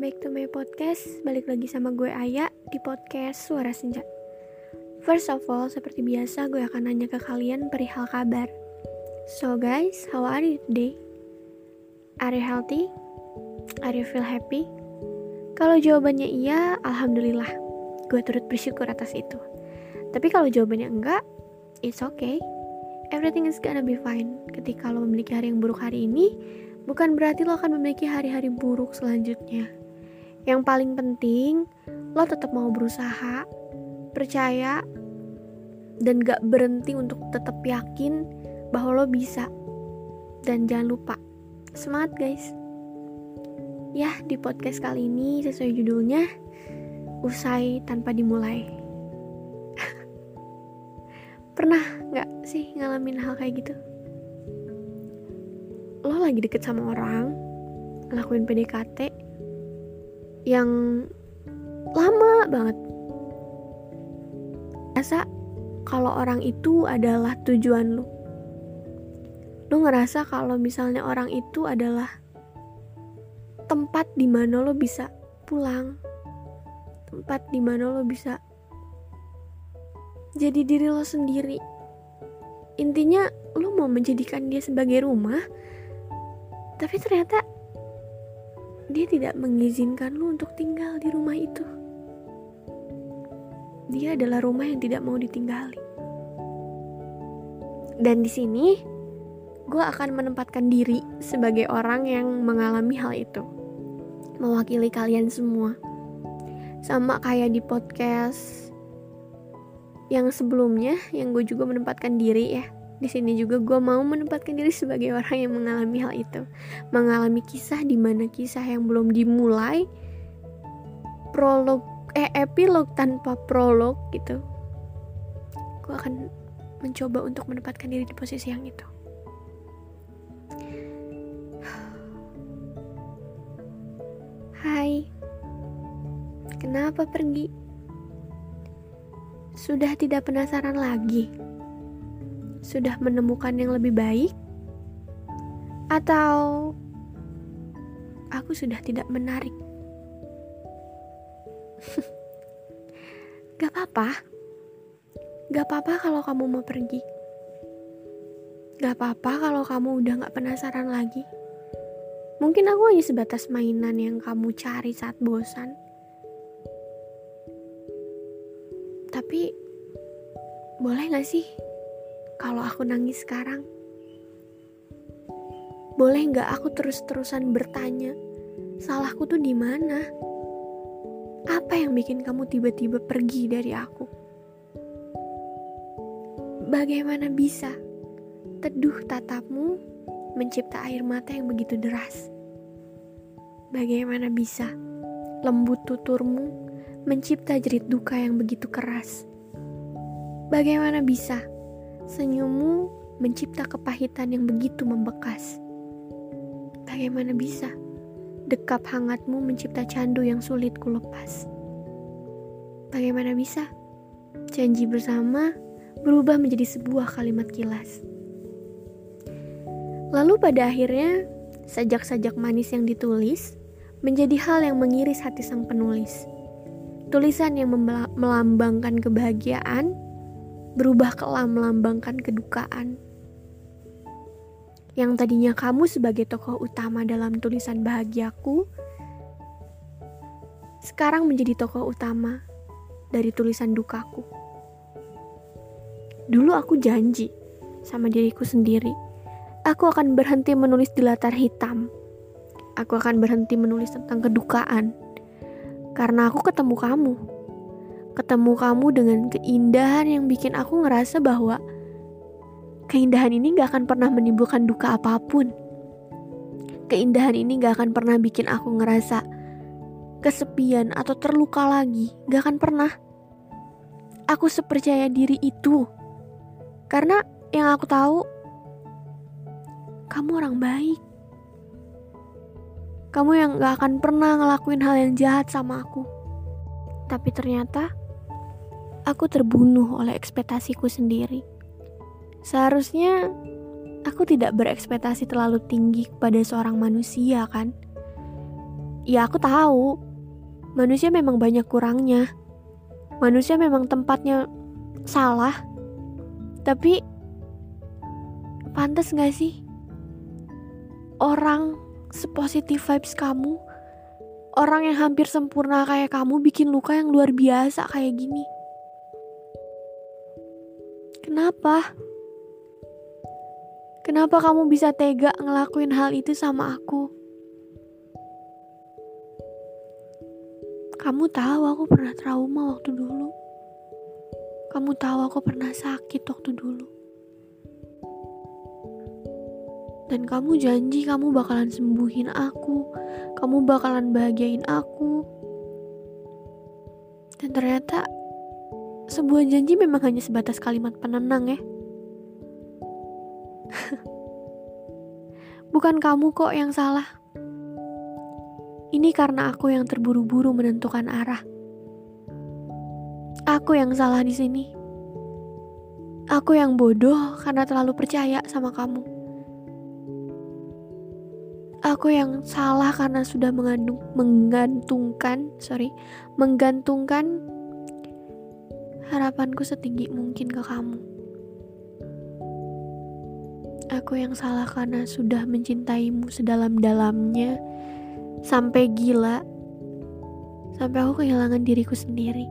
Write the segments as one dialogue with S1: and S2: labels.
S1: back to my podcast. Balik lagi sama gue Aya di podcast Suara Senja. First of all, seperti biasa gue akan nanya ke kalian perihal kabar. So guys, how are you today? Are you healthy? Are you feel happy? Kalau jawabannya iya, alhamdulillah. Gue turut bersyukur atas itu. Tapi kalau jawabannya enggak, it's okay. Everything is gonna be fine. Ketika lo memiliki hari yang buruk hari ini, bukan berarti lo akan memiliki hari-hari buruk selanjutnya. Yang paling penting, lo tetap mau berusaha, percaya, dan gak berhenti untuk tetap yakin bahwa lo bisa. Dan jangan lupa, semangat guys. Ya, di podcast kali ini sesuai judulnya, usai tanpa dimulai. Pernah gak sih ngalamin hal kayak gitu? lo lagi deket sama orang lakuin PDKT yang lama banget. Rasa kalau orang itu adalah tujuan lo lo ngerasa kalau misalnya orang itu adalah tempat di mana lo bisa pulang tempat di mana lo bisa jadi diri lo sendiri. Intinya lo mau menjadikan dia sebagai rumah tapi ternyata dia tidak mengizinkan lu untuk tinggal di rumah itu. Dia adalah rumah yang tidak mau ditinggali. Dan di sini, gue akan menempatkan diri sebagai orang yang mengalami hal itu. Mewakili kalian semua. Sama kayak di podcast yang sebelumnya, yang gue juga menempatkan diri ya di sini juga gue mau menempatkan diri sebagai orang yang mengalami hal itu, mengalami kisah di mana kisah yang belum dimulai, prolog eh epilog tanpa prolog gitu. Gue akan mencoba untuk menempatkan diri di posisi yang itu. Hai, kenapa pergi? Sudah tidak penasaran lagi? Sudah menemukan yang lebih baik, atau aku sudah tidak menarik. gak apa-apa, gak apa-apa kalau kamu mau pergi. Gak apa-apa kalau kamu udah gak penasaran lagi. Mungkin aku hanya sebatas mainan yang kamu cari saat bosan. Tapi, boleh gak sih kalau aku nangis sekarang? Boleh nggak aku terus-terusan bertanya, salahku tuh di mana? Apa yang bikin kamu tiba-tiba pergi dari aku? Bagaimana bisa teduh tatapmu mencipta air mata yang begitu deras? Bagaimana bisa lembut tuturmu mencipta jerit duka yang begitu keras? Bagaimana bisa Senyummu mencipta kepahitan yang begitu membekas. Bagaimana bisa? Dekap hangatmu mencipta candu yang sulit kulepas. Bagaimana bisa? Janji bersama berubah menjadi sebuah kalimat kilas. Lalu pada akhirnya, sajak-sajak manis yang ditulis menjadi hal yang mengiris hati sang penulis. Tulisan yang melambangkan kebahagiaan berubah kelam melambangkan kedukaan. Yang tadinya kamu sebagai tokoh utama dalam tulisan bahagiaku, sekarang menjadi tokoh utama dari tulisan dukaku. Dulu aku janji sama diriku sendiri, aku akan berhenti menulis di latar hitam. Aku akan berhenti menulis tentang kedukaan karena aku ketemu kamu ketemu kamu dengan keindahan yang bikin aku ngerasa bahwa keindahan ini gak akan pernah menimbulkan duka apa pun. Keindahan ini gak akan pernah bikin aku ngerasa kesepian atau terluka lagi. Gak akan pernah. Aku sepercaya diri itu. Karena yang aku tahu, kamu orang baik. Kamu yang gak akan pernah ngelakuin hal yang jahat sama aku. Tapi ternyata aku terbunuh oleh ekspektasiku sendiri. Seharusnya aku tidak berekspektasi terlalu tinggi kepada seorang manusia, kan? Ya aku tahu, manusia memang banyak kurangnya. Manusia memang tempatnya salah. Tapi pantas gak sih orang sepositif vibes kamu, orang yang hampir sempurna kayak kamu bikin luka yang luar biasa kayak gini? Kenapa? Kenapa kamu bisa tega ngelakuin hal itu sama aku? Kamu tahu aku pernah trauma waktu dulu. Kamu tahu aku pernah sakit waktu dulu. Dan kamu janji kamu bakalan sembuhin aku. Kamu bakalan bahagiain aku. Dan ternyata sebuah janji memang hanya sebatas kalimat penenang ya. Bukan kamu kok yang salah. Ini karena aku yang terburu-buru menentukan arah. Aku yang salah di sini. Aku yang bodoh karena terlalu percaya sama kamu. Aku yang salah karena sudah mengandung, menggantungkan, sorry, menggantungkan harapanku setinggi mungkin ke kamu. Aku yang salah karena sudah mencintaimu sedalam-dalamnya sampai gila, sampai aku kehilangan diriku sendiri.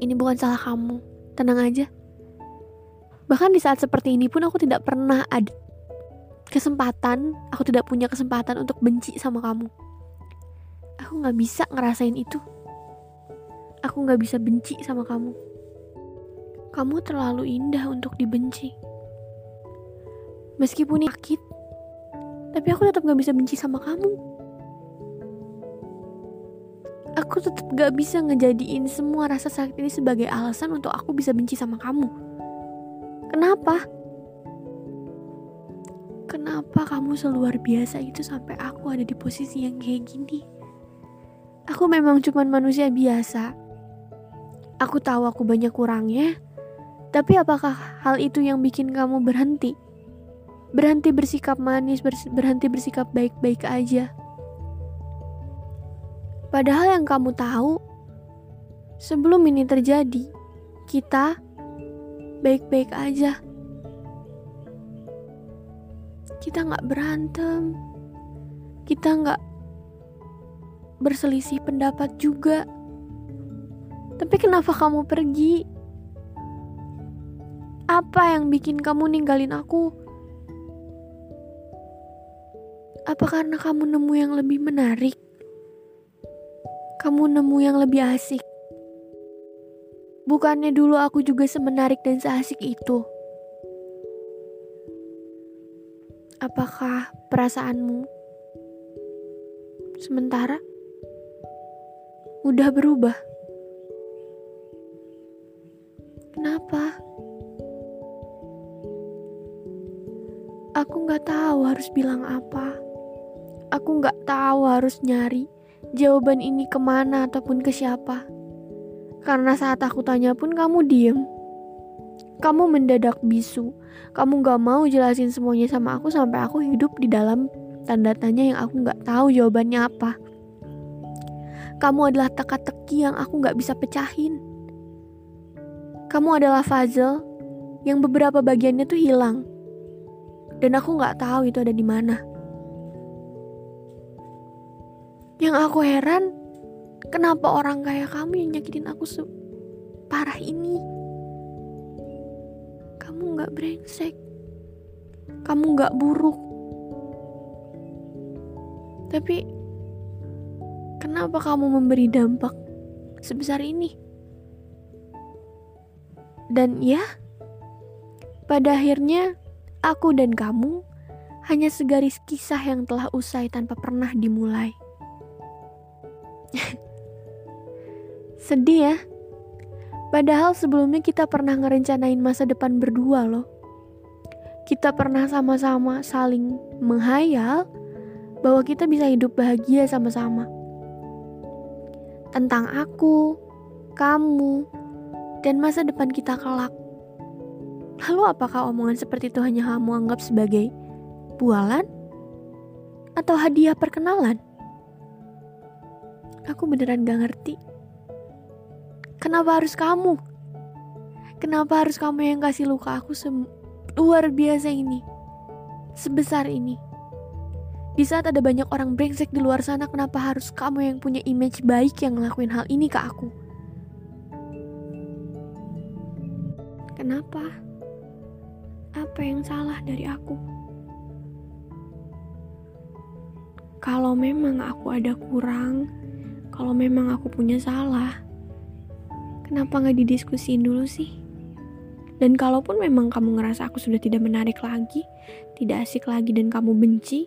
S1: Ini bukan salah kamu, tenang aja. Bahkan di saat seperti ini pun aku tidak pernah ada kesempatan, aku tidak punya kesempatan untuk benci sama kamu. Aku gak bisa ngerasain itu. Aku gak bisa benci sama kamu. Kamu terlalu indah untuk dibenci. Meskipun sakit, tapi aku tetap gak bisa benci sama kamu. Aku tetap gak bisa ngejadiin semua rasa sakit ini sebagai alasan untuk aku bisa benci sama kamu. Kenapa? Kenapa kamu seluar biasa itu sampai aku ada di posisi yang kayak gini? Aku memang cuma manusia biasa. Aku tahu aku banyak kurangnya, tapi apakah hal itu yang bikin kamu berhenti? berhenti bersikap manis, berhenti bersikap baik-baik aja. Padahal yang kamu tahu, sebelum ini terjadi, kita baik-baik aja. Kita nggak berantem, kita nggak berselisih pendapat juga. Tapi kenapa kamu pergi? Apa yang bikin kamu ninggalin aku? Apa karena kamu nemu yang lebih menarik? Kamu nemu yang lebih asik? Bukannya dulu aku juga semenarik dan seasik itu? Apakah perasaanmu sementara udah berubah? Kenapa? Aku nggak tahu harus bilang apa. Aku nggak tahu harus nyari jawaban ini ke mana ataupun ke siapa. Karena saat aku tanya pun kamu diem. Kamu mendadak bisu. Kamu gak mau jelasin semuanya sama aku sampai aku hidup di dalam tanda tanya yang aku gak tahu jawabannya apa. Kamu adalah teka-teki yang aku gak bisa pecahin. Kamu adalah puzzle yang beberapa bagiannya tuh hilang. Dan aku gak tahu itu ada di mana. Yang aku heran, kenapa orang kayak kamu yang nyakitin aku separah ini? Kamu gak brengsek. Kamu gak buruk. Tapi, kenapa kamu memberi dampak sebesar ini? Dan ya, pada akhirnya aku dan kamu hanya segaris kisah yang telah usai tanpa pernah dimulai. Sedih ya. Padahal sebelumnya kita pernah ngerencanain masa depan berdua loh. Kita pernah sama-sama saling menghayal bahwa kita bisa hidup bahagia sama-sama. Tentang aku, kamu, dan masa depan kita kelak. Lalu apakah omongan seperti itu hanya kamu anggap sebagai bualan? Atau hadiah perkenalan? Aku beneran gak ngerti. Kenapa harus kamu? Kenapa harus kamu yang kasih luka aku luar biasa ini? Sebesar ini. Di saat ada banyak orang brengsek di luar sana, kenapa harus kamu yang punya image baik yang ngelakuin hal ini ke aku? Kenapa? Apa yang salah dari aku? Kalau memang aku ada kurang, kalau memang aku punya salah, kenapa nggak didiskusin dulu sih? Dan kalaupun memang kamu ngerasa aku sudah tidak menarik lagi, tidak asik lagi dan kamu benci,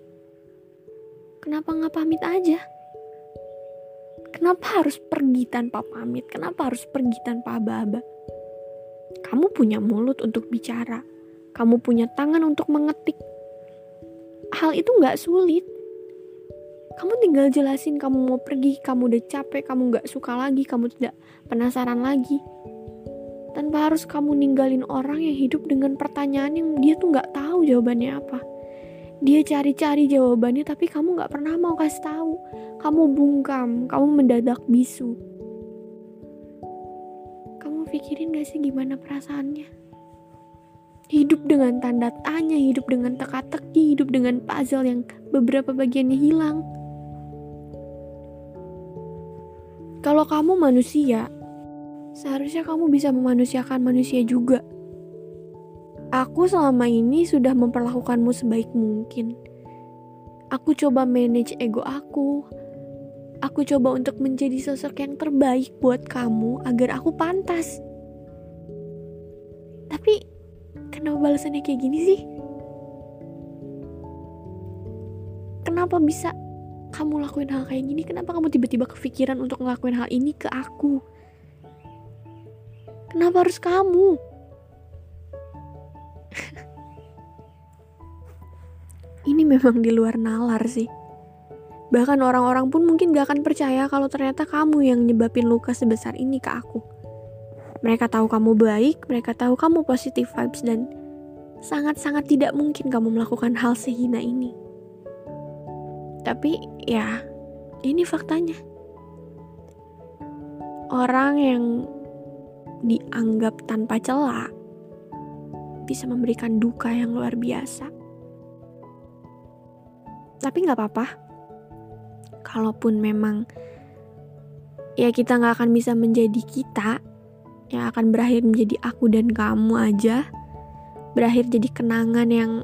S1: kenapa nggak pamit aja? Kenapa harus pergi tanpa pamit? Kenapa harus pergi tanpa aba-aba? Kamu punya mulut untuk bicara, kamu punya tangan untuk mengetik. Hal itu nggak sulit kamu tinggal jelasin kamu mau pergi, kamu udah capek, kamu gak suka lagi, kamu tidak penasaran lagi. Tanpa harus kamu ninggalin orang yang hidup dengan pertanyaan yang dia tuh gak tahu jawabannya apa. Dia cari-cari jawabannya tapi kamu gak pernah mau kasih tahu. Kamu bungkam, kamu mendadak bisu. Pikirin gak sih gimana perasaannya? Hidup dengan tanda tanya, hidup dengan teka-teki, hidup dengan puzzle yang beberapa bagiannya hilang. Kalau kamu manusia, seharusnya kamu bisa memanusiakan manusia juga. Aku selama ini sudah memperlakukanmu sebaik mungkin. Aku coba manage ego aku. Aku coba untuk menjadi sosok yang terbaik buat kamu agar aku pantas. Tapi kenapa balasannya kayak gini sih? Kenapa bisa kamu lakuin hal kayak gini kenapa kamu tiba-tiba kepikiran untuk ngelakuin hal ini ke aku kenapa harus kamu ini memang di luar nalar sih bahkan orang-orang pun mungkin gak akan percaya kalau ternyata kamu yang nyebabin luka sebesar ini ke aku mereka tahu kamu baik mereka tahu kamu positive vibes dan sangat-sangat tidak mungkin kamu melakukan hal sehina ini tapi ya ini faktanya. Orang yang dianggap tanpa celah bisa memberikan duka yang luar biasa. Tapi nggak apa-apa. Kalaupun memang ya kita nggak akan bisa menjadi kita, yang akan berakhir menjadi aku dan kamu aja, berakhir jadi kenangan yang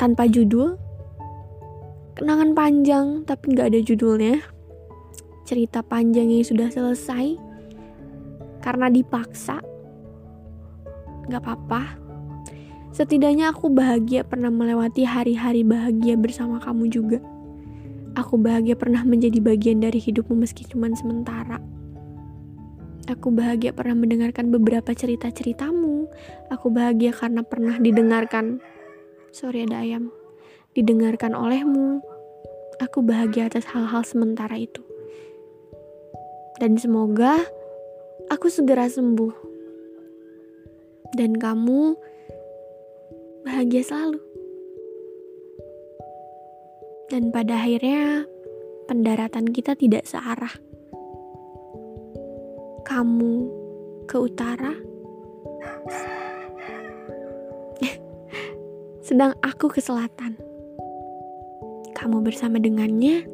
S1: tanpa judul, Kenangan panjang tapi nggak ada judulnya. Cerita panjang yang sudah selesai karena dipaksa. Gak apa-apa. Setidaknya aku bahagia pernah melewati hari-hari bahagia bersama kamu juga. Aku bahagia pernah menjadi bagian dari hidupmu meski cuma sementara. Aku bahagia pernah mendengarkan beberapa cerita-ceritamu. Aku bahagia karena pernah didengarkan. Sorry ada ayam didengarkan olehmu. Aku bahagia atas hal-hal sementara itu. Dan semoga aku segera sembuh. Dan kamu bahagia selalu. Dan pada akhirnya pendaratan kita tidak searah. Kamu ke utara, sedang aku ke selatan kamu bersama dengannya,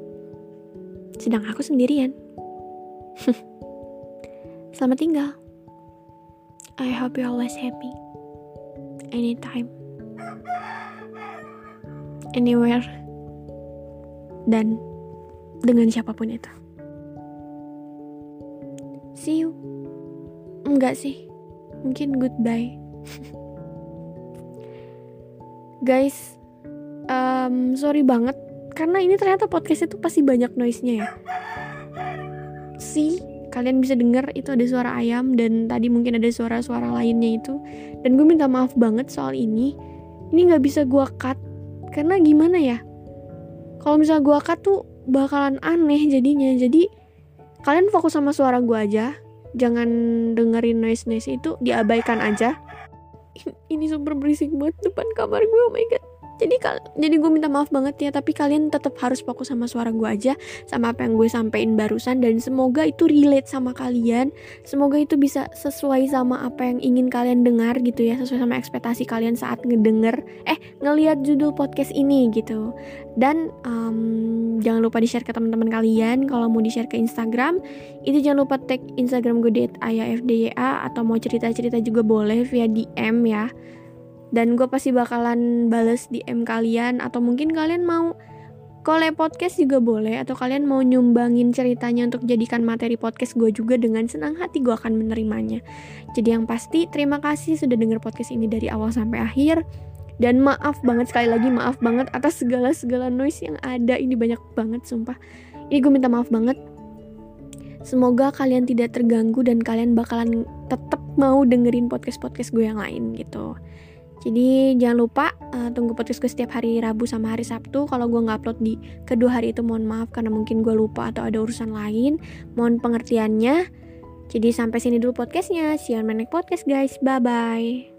S1: sedang aku sendirian. Selamat tinggal. I hope you always happy. Anytime. Anywhere. Dan dengan siapa pun itu. See you. Enggak sih. Mungkin goodbye. Guys, um, sorry banget karena ini ternyata podcast itu pasti banyak noise-nya ya sih kalian bisa dengar itu ada suara ayam dan tadi mungkin ada suara-suara lainnya itu dan gue minta maaf banget soal ini ini nggak bisa gue cut karena gimana ya kalau misalnya gue cut tuh bakalan aneh jadinya. Jadi kalian fokus sama suara gue aja. Jangan dengerin noise noise itu diabaikan aja. Ini super berisik banget depan kamar gue oh my god jadi jadi gue minta maaf banget ya tapi kalian tetap harus fokus sama suara gue aja sama apa yang gue sampein barusan dan semoga itu relate sama kalian. Semoga itu bisa sesuai sama apa yang ingin kalian dengar gitu ya sesuai sama ekspektasi kalian saat ngedenger eh ngelihat judul podcast ini gitu. Dan um, jangan lupa di share ke teman-teman kalian kalau mau di share ke Instagram itu jangan lupa tag Instagram gue di ayafdya atau mau cerita-cerita juga boleh via DM ya dan gue pasti bakalan bales DM kalian. Atau mungkin kalian mau collab podcast juga boleh. Atau kalian mau nyumbangin ceritanya untuk jadikan materi podcast gue juga dengan senang hati gue akan menerimanya. Jadi yang pasti terima kasih sudah denger podcast ini dari awal sampai akhir. Dan maaf banget sekali lagi maaf banget atas segala segala noise yang ada. Ini banyak banget sumpah. Ini gue minta maaf banget. Semoga kalian tidak terganggu dan kalian bakalan tetap mau dengerin podcast podcast gue yang lain gitu jadi jangan lupa uh, tunggu podcast gue setiap hari Rabu sama hari Sabtu. Kalau gue nggak upload di kedua hari itu mohon maaf karena mungkin gue lupa atau ada urusan lain. Mohon pengertiannya. Jadi sampai sini dulu podcastnya. See you on my next podcast guys. Bye bye.